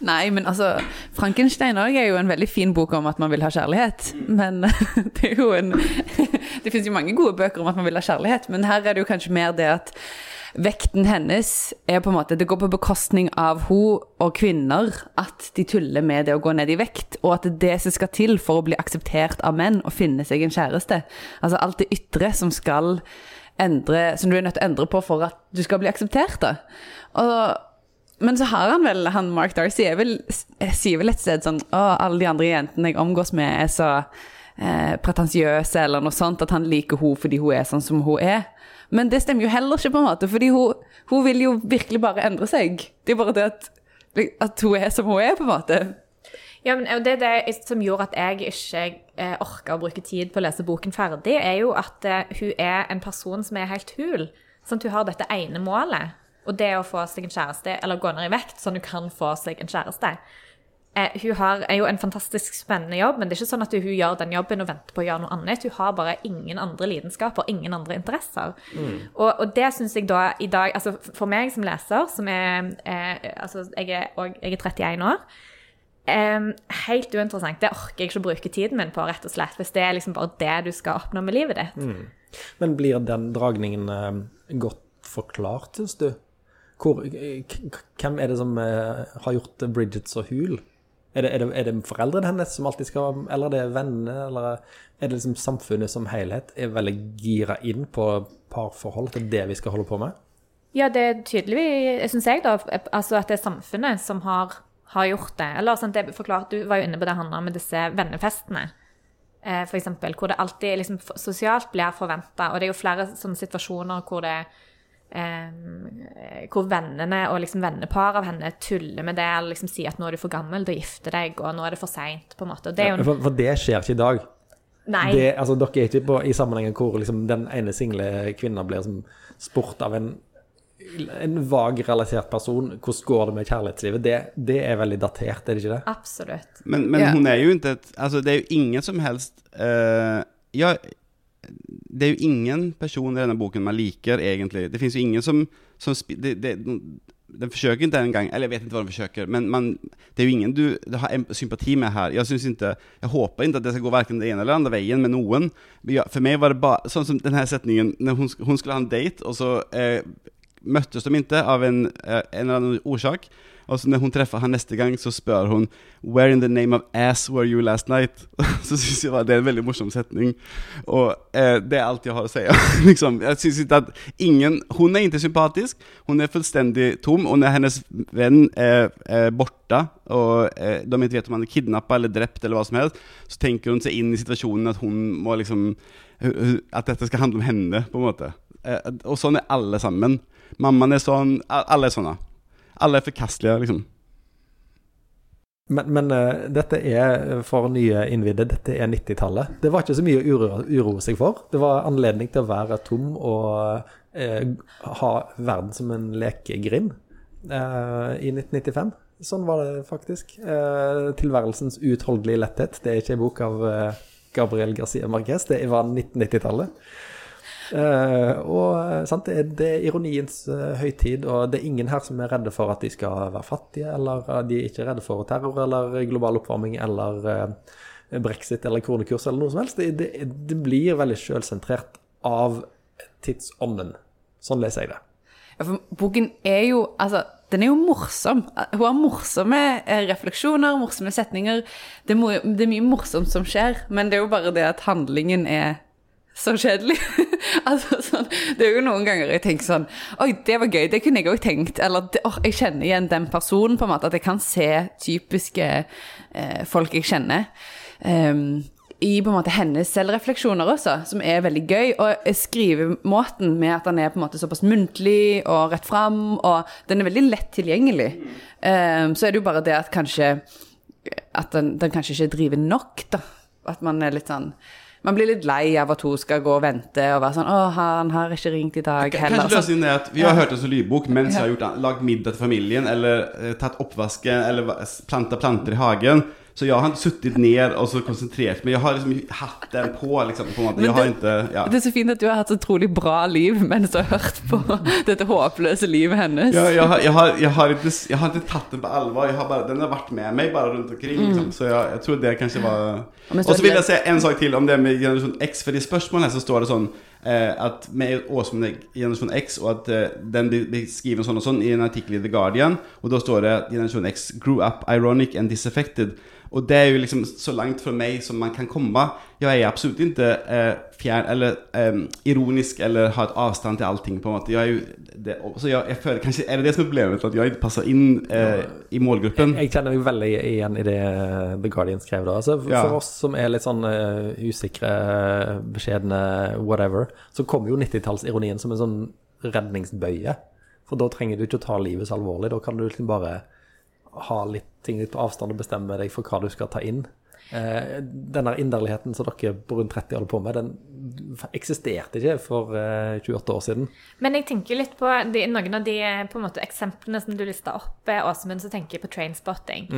Nei, men altså Frankenstein òg er jo en veldig fin bok om at man vil ha kjærlighet. Men det er jo en Det finnes jo mange gode bøker om at man vil ha kjærlighet, men her er det jo kanskje mer det at vekten hennes er på en måte Det går på bekostning av hun og kvinner at de tuller med det å gå ned i vekt, og at det er det som skal til for å bli akseptert av menn og finne seg en kjæreste. Altså alt det ytre som skal endre Som du er nødt til å endre på for at du skal bli akseptert, da. Og men så har han vel, han Mark Darcy er vel, sier vel et sted sånn Å, alle de andre jentene jeg omgås med, er så eh, pretensiøse, eller noe sånt, at han liker hun fordi hun er sånn som hun er. Men det stemmer jo heller ikke, på en måte, fordi hun, hun vil jo virkelig bare endre seg. Det er bare det at, at hun er som hun er, på en måte. Ja, men Det det, det som gjorde at jeg ikke eh, orka å bruke tid på å lese boken ferdig, er jo at eh, hun er en person som er helt hul. Sånn at hun har dette ene målet, og det å få seg en kjæreste, eller gå ned i vekt, sånn hun kan få seg en kjæreste. Eh, hun har, er jo en fantastisk spennende jobb, men det er ikke sånn at hun gjør den jobben og venter på å gjøre noe annet. Hun har bare ingen andre lidenskaper, ingen andre interesser. Og, og det syns jeg da i dag altså For meg som leser, som er eh, Altså, jeg er, og, jeg er 31 år. Um, helt uinteressant. Det orker jeg ikke å bruke tiden min på, rett og slett. Hvis det er liksom bare det du skal oppnå med livet ditt. Men blir den dragningen uh, godt forklart, syns du? Hvor, eh, hvem er det som eh, har gjort Bridget så hul? Er det, er, det, er det foreldrene hennes som alltid skal Eller er det vennene, eller er det liksom samfunnet som helhet er veldig gira inn på parforhold? Er det vi skal holde på med? Ja, det er tydelig, syns jeg, da, altså at det er samfunnet som har, har gjort det. Eller sånn, det er forklart, Du var jo inne på det handla med disse vennefestene. Eh, eksempel, hvor det alltid liksom, sosialt blir forventa. Og det er jo flere sånne situasjoner hvor det eh, Hvor vennene og liksom vennepar av henne tuller med det, eller liksom sier at nå er du for gammel til å gifte deg, og nå er det for seint. For, for det skjer ikke i dag. Nei. Det, altså, dere er ikke på, i sammenhengen hvor liksom, den ene single kvinna blir som spurt av en, en vag relatert person. Hvordan går det med kjærlighetslivet? Det, det er veldig datert, er det ikke det? Absolutt. Men, men Ja. hun er jo ikke Altså, det er jo ingen som helst uh, Ja, det er jo ingen person i denne boken man liker, egentlig. Det fins jo ingen som, som det, det, Den forsøker ikke engang Eller jeg vet ikke hva den forsøker, men man, det er jo ingen du, du har sympati med her. Jeg synes ikke Jeg håper ikke at det skal gå verken den ene eller andre veien med noen. For meg var det bare Sånn som denne setningen når hun, hun skulle ha en date, og så eh, møttes de ikke av en, eh, en eller annen årsak. Og så når hun treffer han neste gang, så spør hun Where in the name of ass were you last night? så syns jeg bare det er en veldig morsom setning. Og eh, det er alt jeg har å si. liksom, jeg synes ikke at ingen Hun er ikke sympatisk. Hun er fullstendig tom. Og når hennes venn er, er borte, og eh, de ikke vet om han er kidnappa eller drept, eller hva som helst, så tenker hun seg inn i situasjonen at hun må liksom At dette skal handle om henne, på en måte. Eh, og sånn er alle sammen. Mammaen er sånn. Alle er sånne. Alle er forkastelige, liksom. Men, men uh, dette er for nye innvidde, dette er 90-tallet. Det var ikke så mye å uro, uroe seg for. Det var anledning til å være tom og uh, ha verden som en lekegrind uh, i 1995. Sånn var det faktisk. Eh, tilværelsens uutholdelige letthet. Det er ikke en bok av eh, Gabriel Garcia Marquez, det var 1990-tallet. Eh, og eh, sant, det, er, det er ironiens eh, høytid, og det er ingen her som er redde for at de skal være fattige, eller de er ikke redde for terror eller global oppvarming eller brexit eller kronekurs eller noe som helst. Det, det, det blir veldig sjølsentrert, av tidsånden. Sånn leser jeg det. Ja, for boken er jo Altså, den er jo morsom. Hun har morsomme refleksjoner, morsomme setninger. Er, det er mye morsomt som skjer, men det er jo bare det at handlingen er så kjedelig. altså, sånn, det er jo noen ganger jeg tenker sånn Oi, det var gøy, det kunne jeg òg tenkt. Eller oh, jeg kjenner igjen den personen, på en måte. At jeg kan se typiske eh, folk jeg kjenner. Um, i på en måte hennes selvrefleksjoner også, som er veldig gøy. Og skrivemåten med at den er på en måte såpass muntlig og rett fram, og den er veldig lett tilgjengelig. Um, så er det jo bare det at kanskje At den, den kanskje ikke driver nok, da. At man er litt sånn Man blir litt lei av at hun skal gå og vente og være sånn 'Å, han har ikke ringt i dag heller'. Kanskje løsningen er at vi har hørt en sånn lydbok mens vi har gjort, lagd middag til familien, eller eh, tatt oppvasken, eller planta planter i hagen. Så jeg har ikke suttit ner og så konsentrert meg. Jeg har liksom hatt den på, liksom. På en måte. Det- ikke ja. Det er så fint at du har hatt et utrolig bra liv mens du har hørt på dette håpløse livet hennes. Ja, jeg, har, jeg, har, jeg, har ikke, jeg har ikke tatt den på alvor. Har bare, den har vært med meg bare rundt omkring. Liksom. Så jeg, tror det kanskje var Og så vil jeg si en sak til om det med generasjon X. For i spørsmålet her så står det sånn eh, at med Åsmund generasjon X, og at eh, den blir skrevet sånn og sånn i en artikkel i The Guardian, og da står det generasjon X grew up ironic and disaffected. Og det er jo liksom så langt fra meg som man kan komme. Jeg er absolutt ikke eh, fjern eller eh, ironisk eller har et avstand til allting. på måte. Jeg er jo, det, så jeg, jeg føler kanskje Er det det som er problemet? At jeg ikke passer inn eh, i målgruppen? Jeg kjenner meg veldig igjen i det The Guardian skrev da. Altså, for, Ja. for oss som er litt sånn uh, usikre, beskjedne, whatever, så kommer jo 90-tallsironien som en sånn redningsbøye. For da trenger du ikke å ta livet så alvorlig. Da kan du liksom bare ha litt ting litt på avstand og bestemme deg for hva du skal ta inn. Eh, den der inderligheten som dere på rundt 30 holder på med, den eksisterte ikke for eh, 28 år siden. Men jeg tenker litt på de, noen av de på en måte, eksemplene som du lista opp, Åsemund, Åsmund, så tenker jeg på Trainspotting.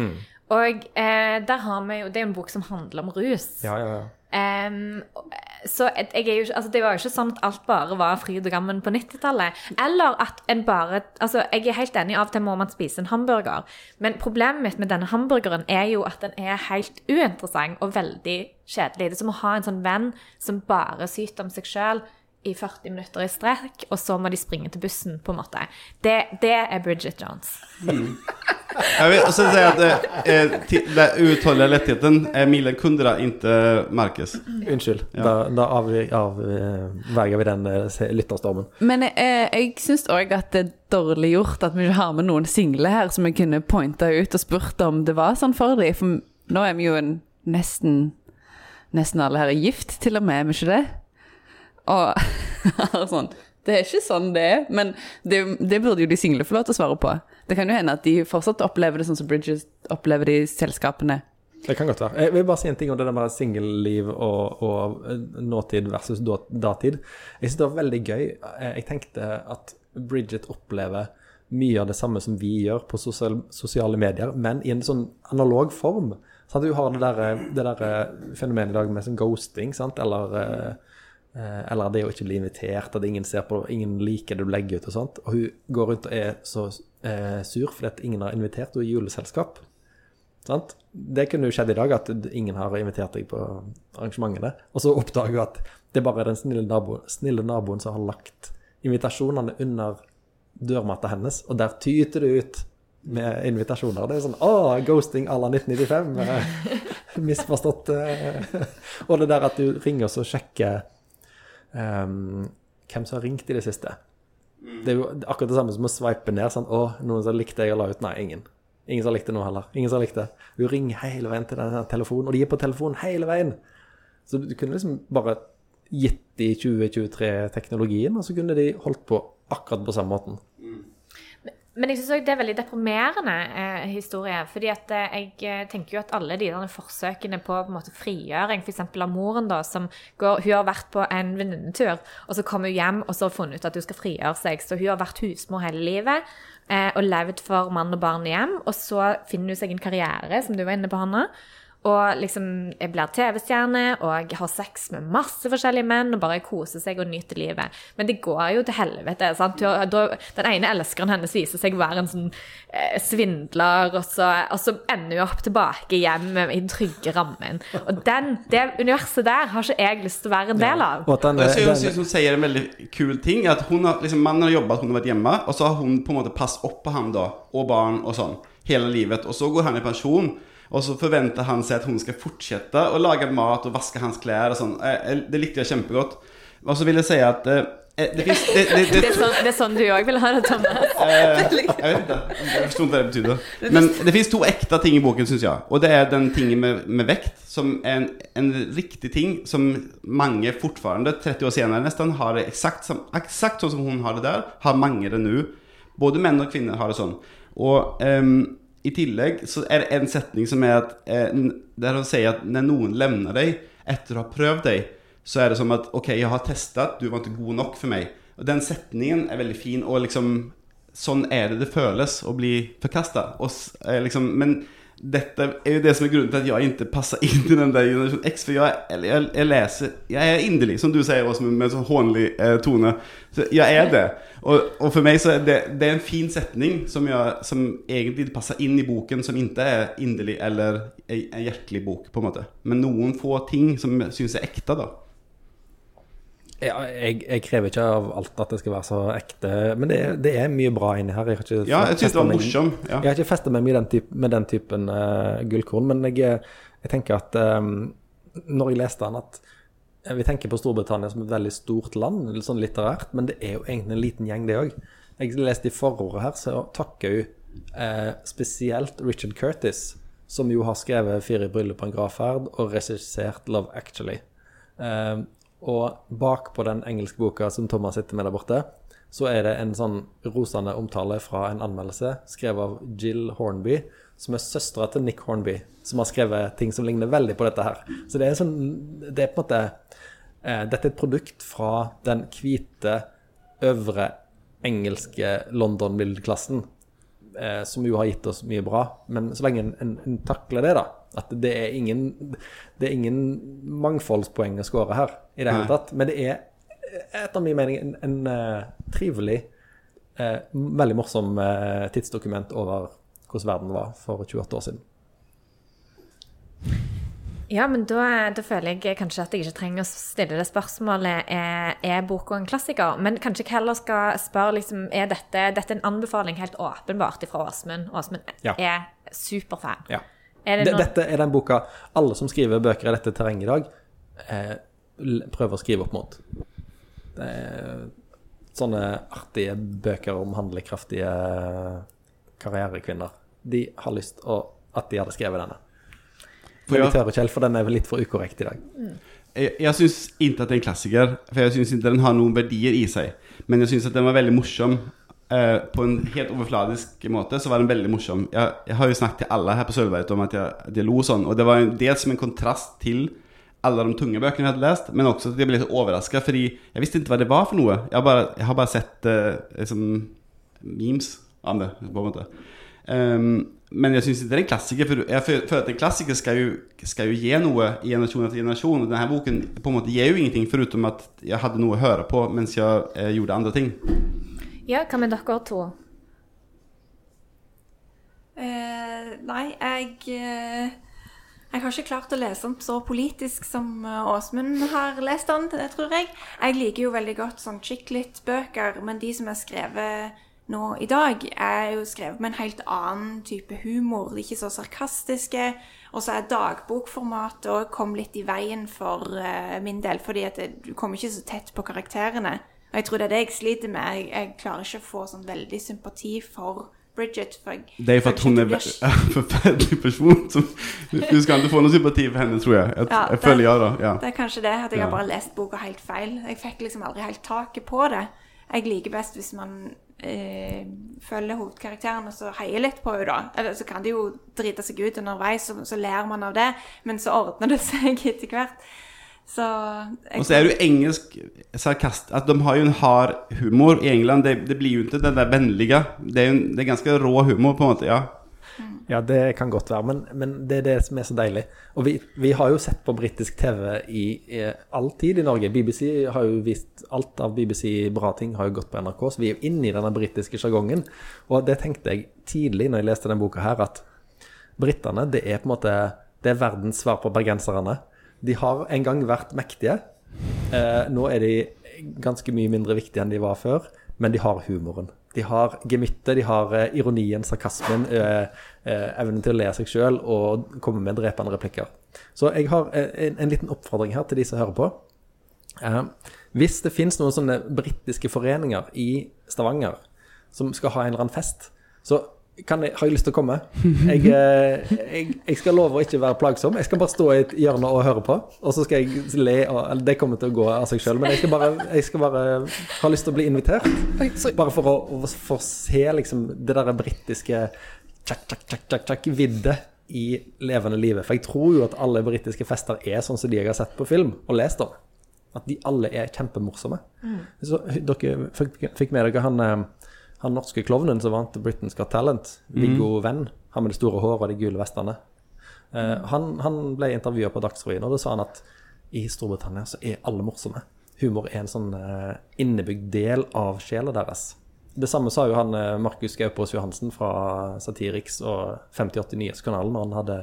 Og eh, der har vi jo Det er en bok som handler om rus. Ja, ja, ja. Em, så jeg er jo, ikke- altså det var jo ikke sånn at alt bare var fryd og gammen på 90-tallet. Eller at en bare altså Jeg er helt enig, av og til må man spise en hamburger. Men problemet mitt med denne hamburgeren er jo at den er helt uinteressant og veldig kjedelig. Det er som å ha en sånn venn som bare syter om seg sjøl i 40 minutter i strekk, og så må de springe til bussen, på en måte. Det, det er Bridget Jones. Jag vill också säga att eh, eh, uthålliga lättheten är Milan Kundera, inte Marcus. Unnskyld. Ja. Da, da avverger av, vi den eh, lytterstormen. Men eh, jeg syns òg at det er dårlig gjort at vi ikke har med noen single her som vi kunne pointa ut og spurt om det var sånn for dem. For nå er vi jo en nesten Nesten alle her er gift, til og med, er vi ikke det? Og sånn Det er ikke sånn det er, men det, det burde jo de single få lov til å svare på. Det kan jo hende at de fortsatt opplever det sånn som Bridges opplever det i selskapene. Det kan godt være. Jeg vil bare si en ting om det der med singelliv og, og eh, nåtid versus datid. Jeg synes det var veldig gøy. Eh, Jeg tenkte at Bridget opplever mye av det samme som vi gjør på sosial, sosiale medier, men i en sånn analog form. Sant? Du har det der, eh, der fenomenet i dag med sånn ghosting, sant? Eller, eller det å ikke bli invitert, at ingen ser på, ingen liker det du legger ut og sånt. Og hun går rundt og er så eh, sur fordi ingen har invitert henne i juleselskap. Sant? Det kunne jo skjedd i dag, at ingen har invitert deg på arrangementene. Og så oppdager hun at det er bare den snille, naboen, snille naboen som har lagt invitasjonene under dørmatta hennes, og der tyter det ut med invitasjoner. Det er sånn Å, ghosting à la 1995. eh, Misforstått. eh. Og det der at du ringer og sjekker ehm, hvem som har ringt i det siste. Det er jo akkurat det samme som å sveipe ned. Sånn, å, noen som likte jeg å la ut. Nei, ingen. Ingen som likte noe heller. Ingen som likte. likt. Hun ringer hele veien til den telefonen, og de er på telefonen hele veien. Så du kunne liksom bare gitt de 2023-teknologien, og så kunne de holdt på akkurat på samme måten. Men jeg syns òg det er veldig deprimerende eh, historie. fordi at eh, jeg eh, tenker jo at alle de der forsøkene på, på en måte frigjøring, f.eks. av moren, da, som går Hun har vært på en venninnetur, og så kommer hun hjem og så har funnet ut at hun skal frigjøre seg. Så hun har vært husmor hele livet eh, og levd for mann og barn hjem. Og så finner hun seg en karriere, som du var inne på, Hanna. Og liksom, jeg blir TV-stjerne, og jeg har sex med masse forskjellige menn, og bare koser seg og nyter livet. Men det går jo til helvete. sant? Den ene elskeren hennes viser seg å være en sånn eh, svindler, og så, og så ender hun opp tilbake hjem i den trygge rammen. Og den, det universet der har ikke jeg lyst til å være en del av. Ja. den, jeg synes, den, hun sier en veldig kul ting. At hun har, liksom, Mannen har jobbet, hun har vært hjemme, og så har hun på en måte passet opp på ham da, og barn og sånn, hele livet. Og så går han i pensjon, og så forventer han seg at hun skal fortsette å lage mat og vaske hans klær og sånn. Det likte jeg kjempegodt. Og så vil jeg si at eh, eh, det finnes, det, det, det, Det er sånn, det er sånn du òg vil ha det, Thomas. Eh, jeg vet ikke. Jeg forstår ikke hva det betyr. Men det finnes to ekte ting i boken, syns jeg. Og det er den tingen med, med vekt, som er en, en riktig ting som mange fortfarande, 30 år senere nesten, har det eksakt, som, eksakt sånn som hun har det der. Har mange det nå. Både menn og kvinner har det sånn. Og ehm, i tillegg så er det en setning som er at eh, Der han sier at når noen lemner deg etter å ha prøvd deg, så er det som at OK, jeg har testet, du var ikke god nok for meg. Og den setningen er veldig fin, og liksom Sånn er det det føles å bli forkasta. Liksom, men dette er jo det som er grunnen til at jeg ikke passer inn i den der generasjon X. For jeg, jeg, jeg leser Jeg er inderlig, som du sier, også med, med sånn hånlig eh, tone. Så jeg er det. Og, og for meg så er det, det er en fin setning som, jeg, som egentlig passer inn i boken, som ikke er inderlig eller en en hjertelig bok, på en måte. Men noen få ting som jeg syns er ekte, da. Jeg, jeg krever ikke av alt at det skal være så ekte, men det, det er mye bra inni her. Jeg har ikke Ja, jeg synes det var morsom. Ja. Jeg har ikke festa meg med den, type, med den typen uh, gullkorn, men jeg, jeg tenker at um, når jeg leste den, at eh, vi tenker på Storbritannia som et veldig stort land, litt sånn litterært, men det er jo egentlig en liten gjeng, det òg. Jeg leste i forordet her, så takker hun eh, spesielt Richard Curtis, som jo har skrevet 'Fire bryllup på en gravferd' og regissert 'Love Actually'. Eh, og bakpå den engelske boka som Thomas sitter med der borte, så er det en sånn rosende omtale fra en anmeldelse skrevet av Jill Hornby, som er søstera til Nick Hornby, som har skrevet ting som ligner veldig på dette her. Så det er sånn Det er på en måte eh, Dette er et produkt fra den hvite, øvre engelske London-middelklassen, eh, som jo har gitt oss mye bra. Men så lenge en, en, en takler det, da At det er ingen, det er ingen mangfoldspoeng å score her i det hele tatt. Men det er etter min mening en, en uh, trivelig, uh, veldig morsom uh, tidsdokument over hvordan verden var for 28 år siden. Ja, men da, da føler jeg kanskje at jeg ikke trenger å stille det spørsmålet er, er boka en klassiker. Men kanskje jeg heller skal spørre liksom, er dette, dette er en anbefaling helt åpenbart fra Åsmund. Åsmund Ja. er superfan. Ja. Er det Det, dette er den boka alle som skriver bøker i dette terrenget i dag, eh, prøver å skrive opp mot. Det er sånne artige bøker om handlekraftige karrierekvinner. De har lyst å, at de hadde skrevet denne. For ja. tør ikke helt, for den er vel litt for ukorrekt i dag. Jeg, jeg syns ikke at det er en klassiker, for jeg syns ikke den har noen verdier i seg. Men jeg syns at den var veldig morsom. Eh, på en helt overfladisk måte så var den veldig morsom. Jeg, jeg har jo snakket til alle her på Sølvberget om at jeg, at jeg lo sånn. Og det var en, dels som en kontrast til alle de tunge bøkene jeg hadde lest, men også at jeg ble litt overraska, fordi jeg visste ikke hva det var for noe. Jeg har bare, jeg har bare sett uh, liksom, memes av det, på en måte. Um, men jeg syns ikke det er en klassiker, for jeg føler at en klassiker skal jo, skal jo gi noe i generasjon etter generasjon. Og denne boken på en måte gir jo ingenting, foruten at jeg hadde noe å høre på mens jeg eh, gjorde andre ting. Ja, hva med dere to? Eh, nei, jeg eh, Jeg har ikke klart å lese den så politisk som eh, Åsmund har lest den, det tror jeg. Jeg liker jo veldig godt sånn chick-lit-bøker, men de som er skrevet nå i dag, er jo skrevet med en helt annen type humor. De er ikke så sarkastiske. Og så er dagbokformatet òg kom litt i veien for eh, min del, fordi at du kommer ikke så tett på karakterene. Og jeg tror det er det jeg sliter med. Jeg, jeg klarer ikke å få sånn veldig sympati for Bridget. For jeg, Det er for at hun er en forferdelig person. Som, du skal ikke få noe sympati for henne, tror jeg. Jeg, Ja, jeg føler jeg, da. Ja. Det er kanskje det, at jeg Ja. har bare lest boka helt feil. Jeg fikk liksom aldri helt taket på det. Jeg liker best hvis man eh, følger hovedkarakteren og så heier litt på henne, da. Eller så kan det jo drite seg ut underveis, så, så ler man av det. Men så ordner det seg etter hvert. Så jeg, Og så er det jo engelsk sarkast At de har jo en hard humor i England. Det, det blir jo ikke den der vennlige. Det er jo en, det er ganske rå humor, på en måte. ja Ja, det kan godt være, men, men det er det som er så deilig. Og vi, vi har jo sett på britisk TV i, i all tid i Norge. BBC har jo vist alt av BBC bra ting har jo gått på NRK, så vi er jo inne i denne britiske sjargongen. Og det tenkte jeg tidlig når jeg leste denne boka her, at britene, det er på en måte det er verdens svar på bergenserne. De har en gang vært mektige. Eh, nå er de ganske mye mindre viktige enn de var før, men de har humoren. De har gemyttet, de har eh, ironien, sarkasmen, eh, eh, evnen til å le seg sjøl og komme med drepende replikker. Så jeg har eh, en, en liten oppfordring her til de som hører på. Eh, hvis det finnes noen sånne britiske foreninger i Stavanger som skal ha en eller annen fest, så jeg, har jeg lyst til å komme. Jeg, eh, jeg, jeg skal love å ikke være plagsom. Jeg skal bare stå i et hjørne og høre på. Og så skal jeg le. Og, eller det kommer til å gå av seg sjøl, men jeg skal, bare, jeg skal bare ha lyst til å bli invitert. Bare for å, å få se liksom det der britiske tjakk, tjakk, tjakk, tjakk, tjakk, viddet i levende livet. For jeg tror jo at alle britiske fester er sånn som de jeg har sett på film og lest om. At de alle er kjempemorsomme. Så dere fikk, fikk med dere han, eh, han norske klovnen som vant Britain's Got Talent, Viggo Venn, han med det store håret og de gule vestene. uh, han, han ble intervjua på Dagsrevyen, og da sa han at i Storbritannia så er alle morsomme. Humor er en sånn uh, innebygd del av sjela deres. Det samme sa jo han eh, Markus Gaupås Johansen fra Satiriks og 5080 Nyhetskanalen når han hadde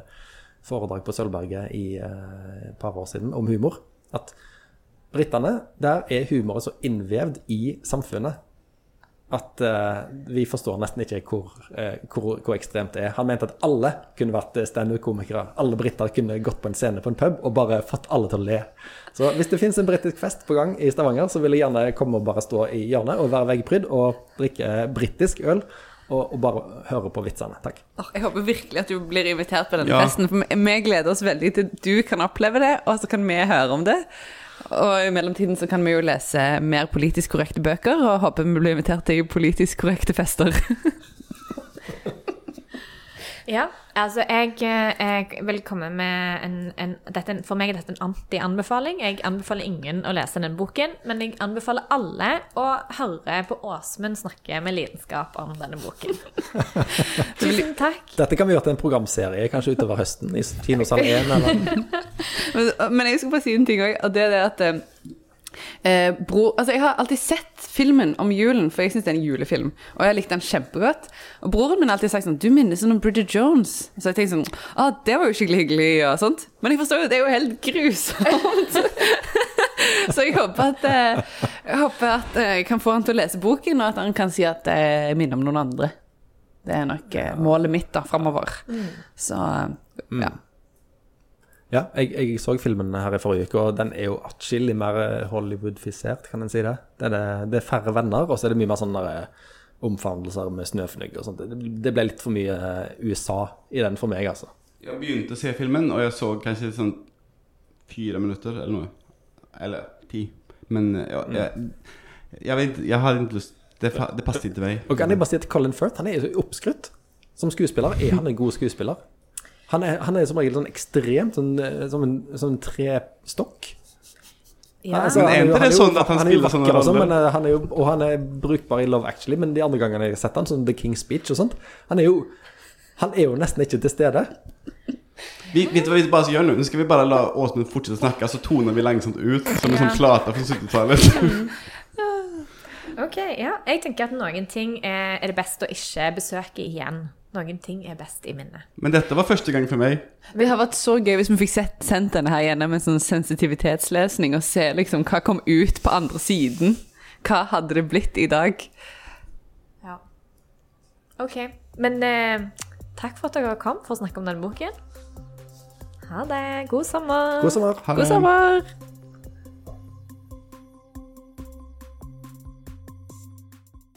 foredrag på Sølvberget i et par år siden om humor. At britene, der er humoren så innvevd i samfunnet at uh, vi forstår nesten ikke hvor, uh, hvor, hvor ekstremt det er. Han mente at alle kunne vært eh, standup-komikere. Alle briter kunne gått på en scene på en pub og bare fått alle til å le. Så hvis det finnes en britisk fest på gang i Stavanger, så vil jeg gjerne komme og bare stå i hjørnet og være veggprydd og drikke britisk øl. Og, og bare høre på vitsene. Takk. Jeg håper virkelig at du blir invitert på denne Ja. festen. For vi gleder oss veldig til du kan oppleve det, og så kan vi høre om det. Og i mellomtiden så kan vi jo lese mer politisk korrekte bøker, og håper vi blir invitert til politisk korrekte fester. Ja, altså jeg, eh, jeg vil komme med en, en dette, For meg er dette en anti-anbefaling. Jeg anbefaler ingen å lese den boken, men jeg anbefaler alle å høre på Åsmund snakke med lidenskap om denne boken. Tusen takk. Dette kan vi gjøre til en programserie kanskje utover høsten i kinosal 1 eller Men, men jeg skal bare si en ting òg, og det er det at eh, bror, altså Jeg har alltid sett filmen om julen, for jeg syns det er en julefilm. Og jeg likte den kjempegodt. Og broren min har alltid sagt sånn Du minner sånn om Bridget Jones. Så jeg tenkte sånn Å, det var jo skikkelig hyggelig, og sånt. Men jeg forstår jo, det er jo helt grusomt. Så jeg håper at eh, Jeg håper at eh, jeg kan få han til å lese boken, og at han kan si at eh, jeg minner om noen andre. Det er nok målet mitt da, framover. Så eh, ja. Ja, jeg, jeg så filmen her i forrige uke, og den er jo atskillig mer eh, Hollywood-fisert, kan en si det. Det er, det, det er færre venner, og så er det mye mer sånn omfavnelser med snøfnugg og sånt. Det, det ble litt for mye eh, USA i den for meg, altså. Jeg begynte å se filmen, og jeg så kanskje sånn fire minutter eller noe. Eller ti. Men ja, jeg, jeg, vet, jeg hadde ikke lyst Det, det passet ikke meg. Og kan jeg bare si at Colin Firth, han er jo oppskrytt. Som skuespiller er han en god skuespiller. Han er, han er som regel sånn ekstremt sånn, eh, som en sånn trestokk. Ja. Altså, Men er ikke det jo- sånn at han han spiller sånne og sånn, roller? men, eh, han er jo, Og han er brukbar i Love Actually, men de andre gangene jeg har sett han, sånn The King's Speech og sånt, han er jo han er jo nesten ikke til stede. Vi, vet du hva vi bare skal gjøre nå? Nå skal vi bare la Åsmund fortsette å snakke, så toner vi langsomt ut som en sånn plate fra 70-tallet. Ok, ja. Jeg tenker at noen ting er det best å ikke besøke igjen. Noen ting er best i minnet. Men dette var første gang for meg. Det har vært så gøy hvis vi fikk sett, sendt denne her gjennom en sånn sensitivitetslesning, og se liksom hva kom ut på andre siden. Hva hadde det blitt i dag? Ja. Ok, men eh, takk for at dere kom for å snakke om denne boken. Ha det. God sommer. God sommer. Ha God sommer!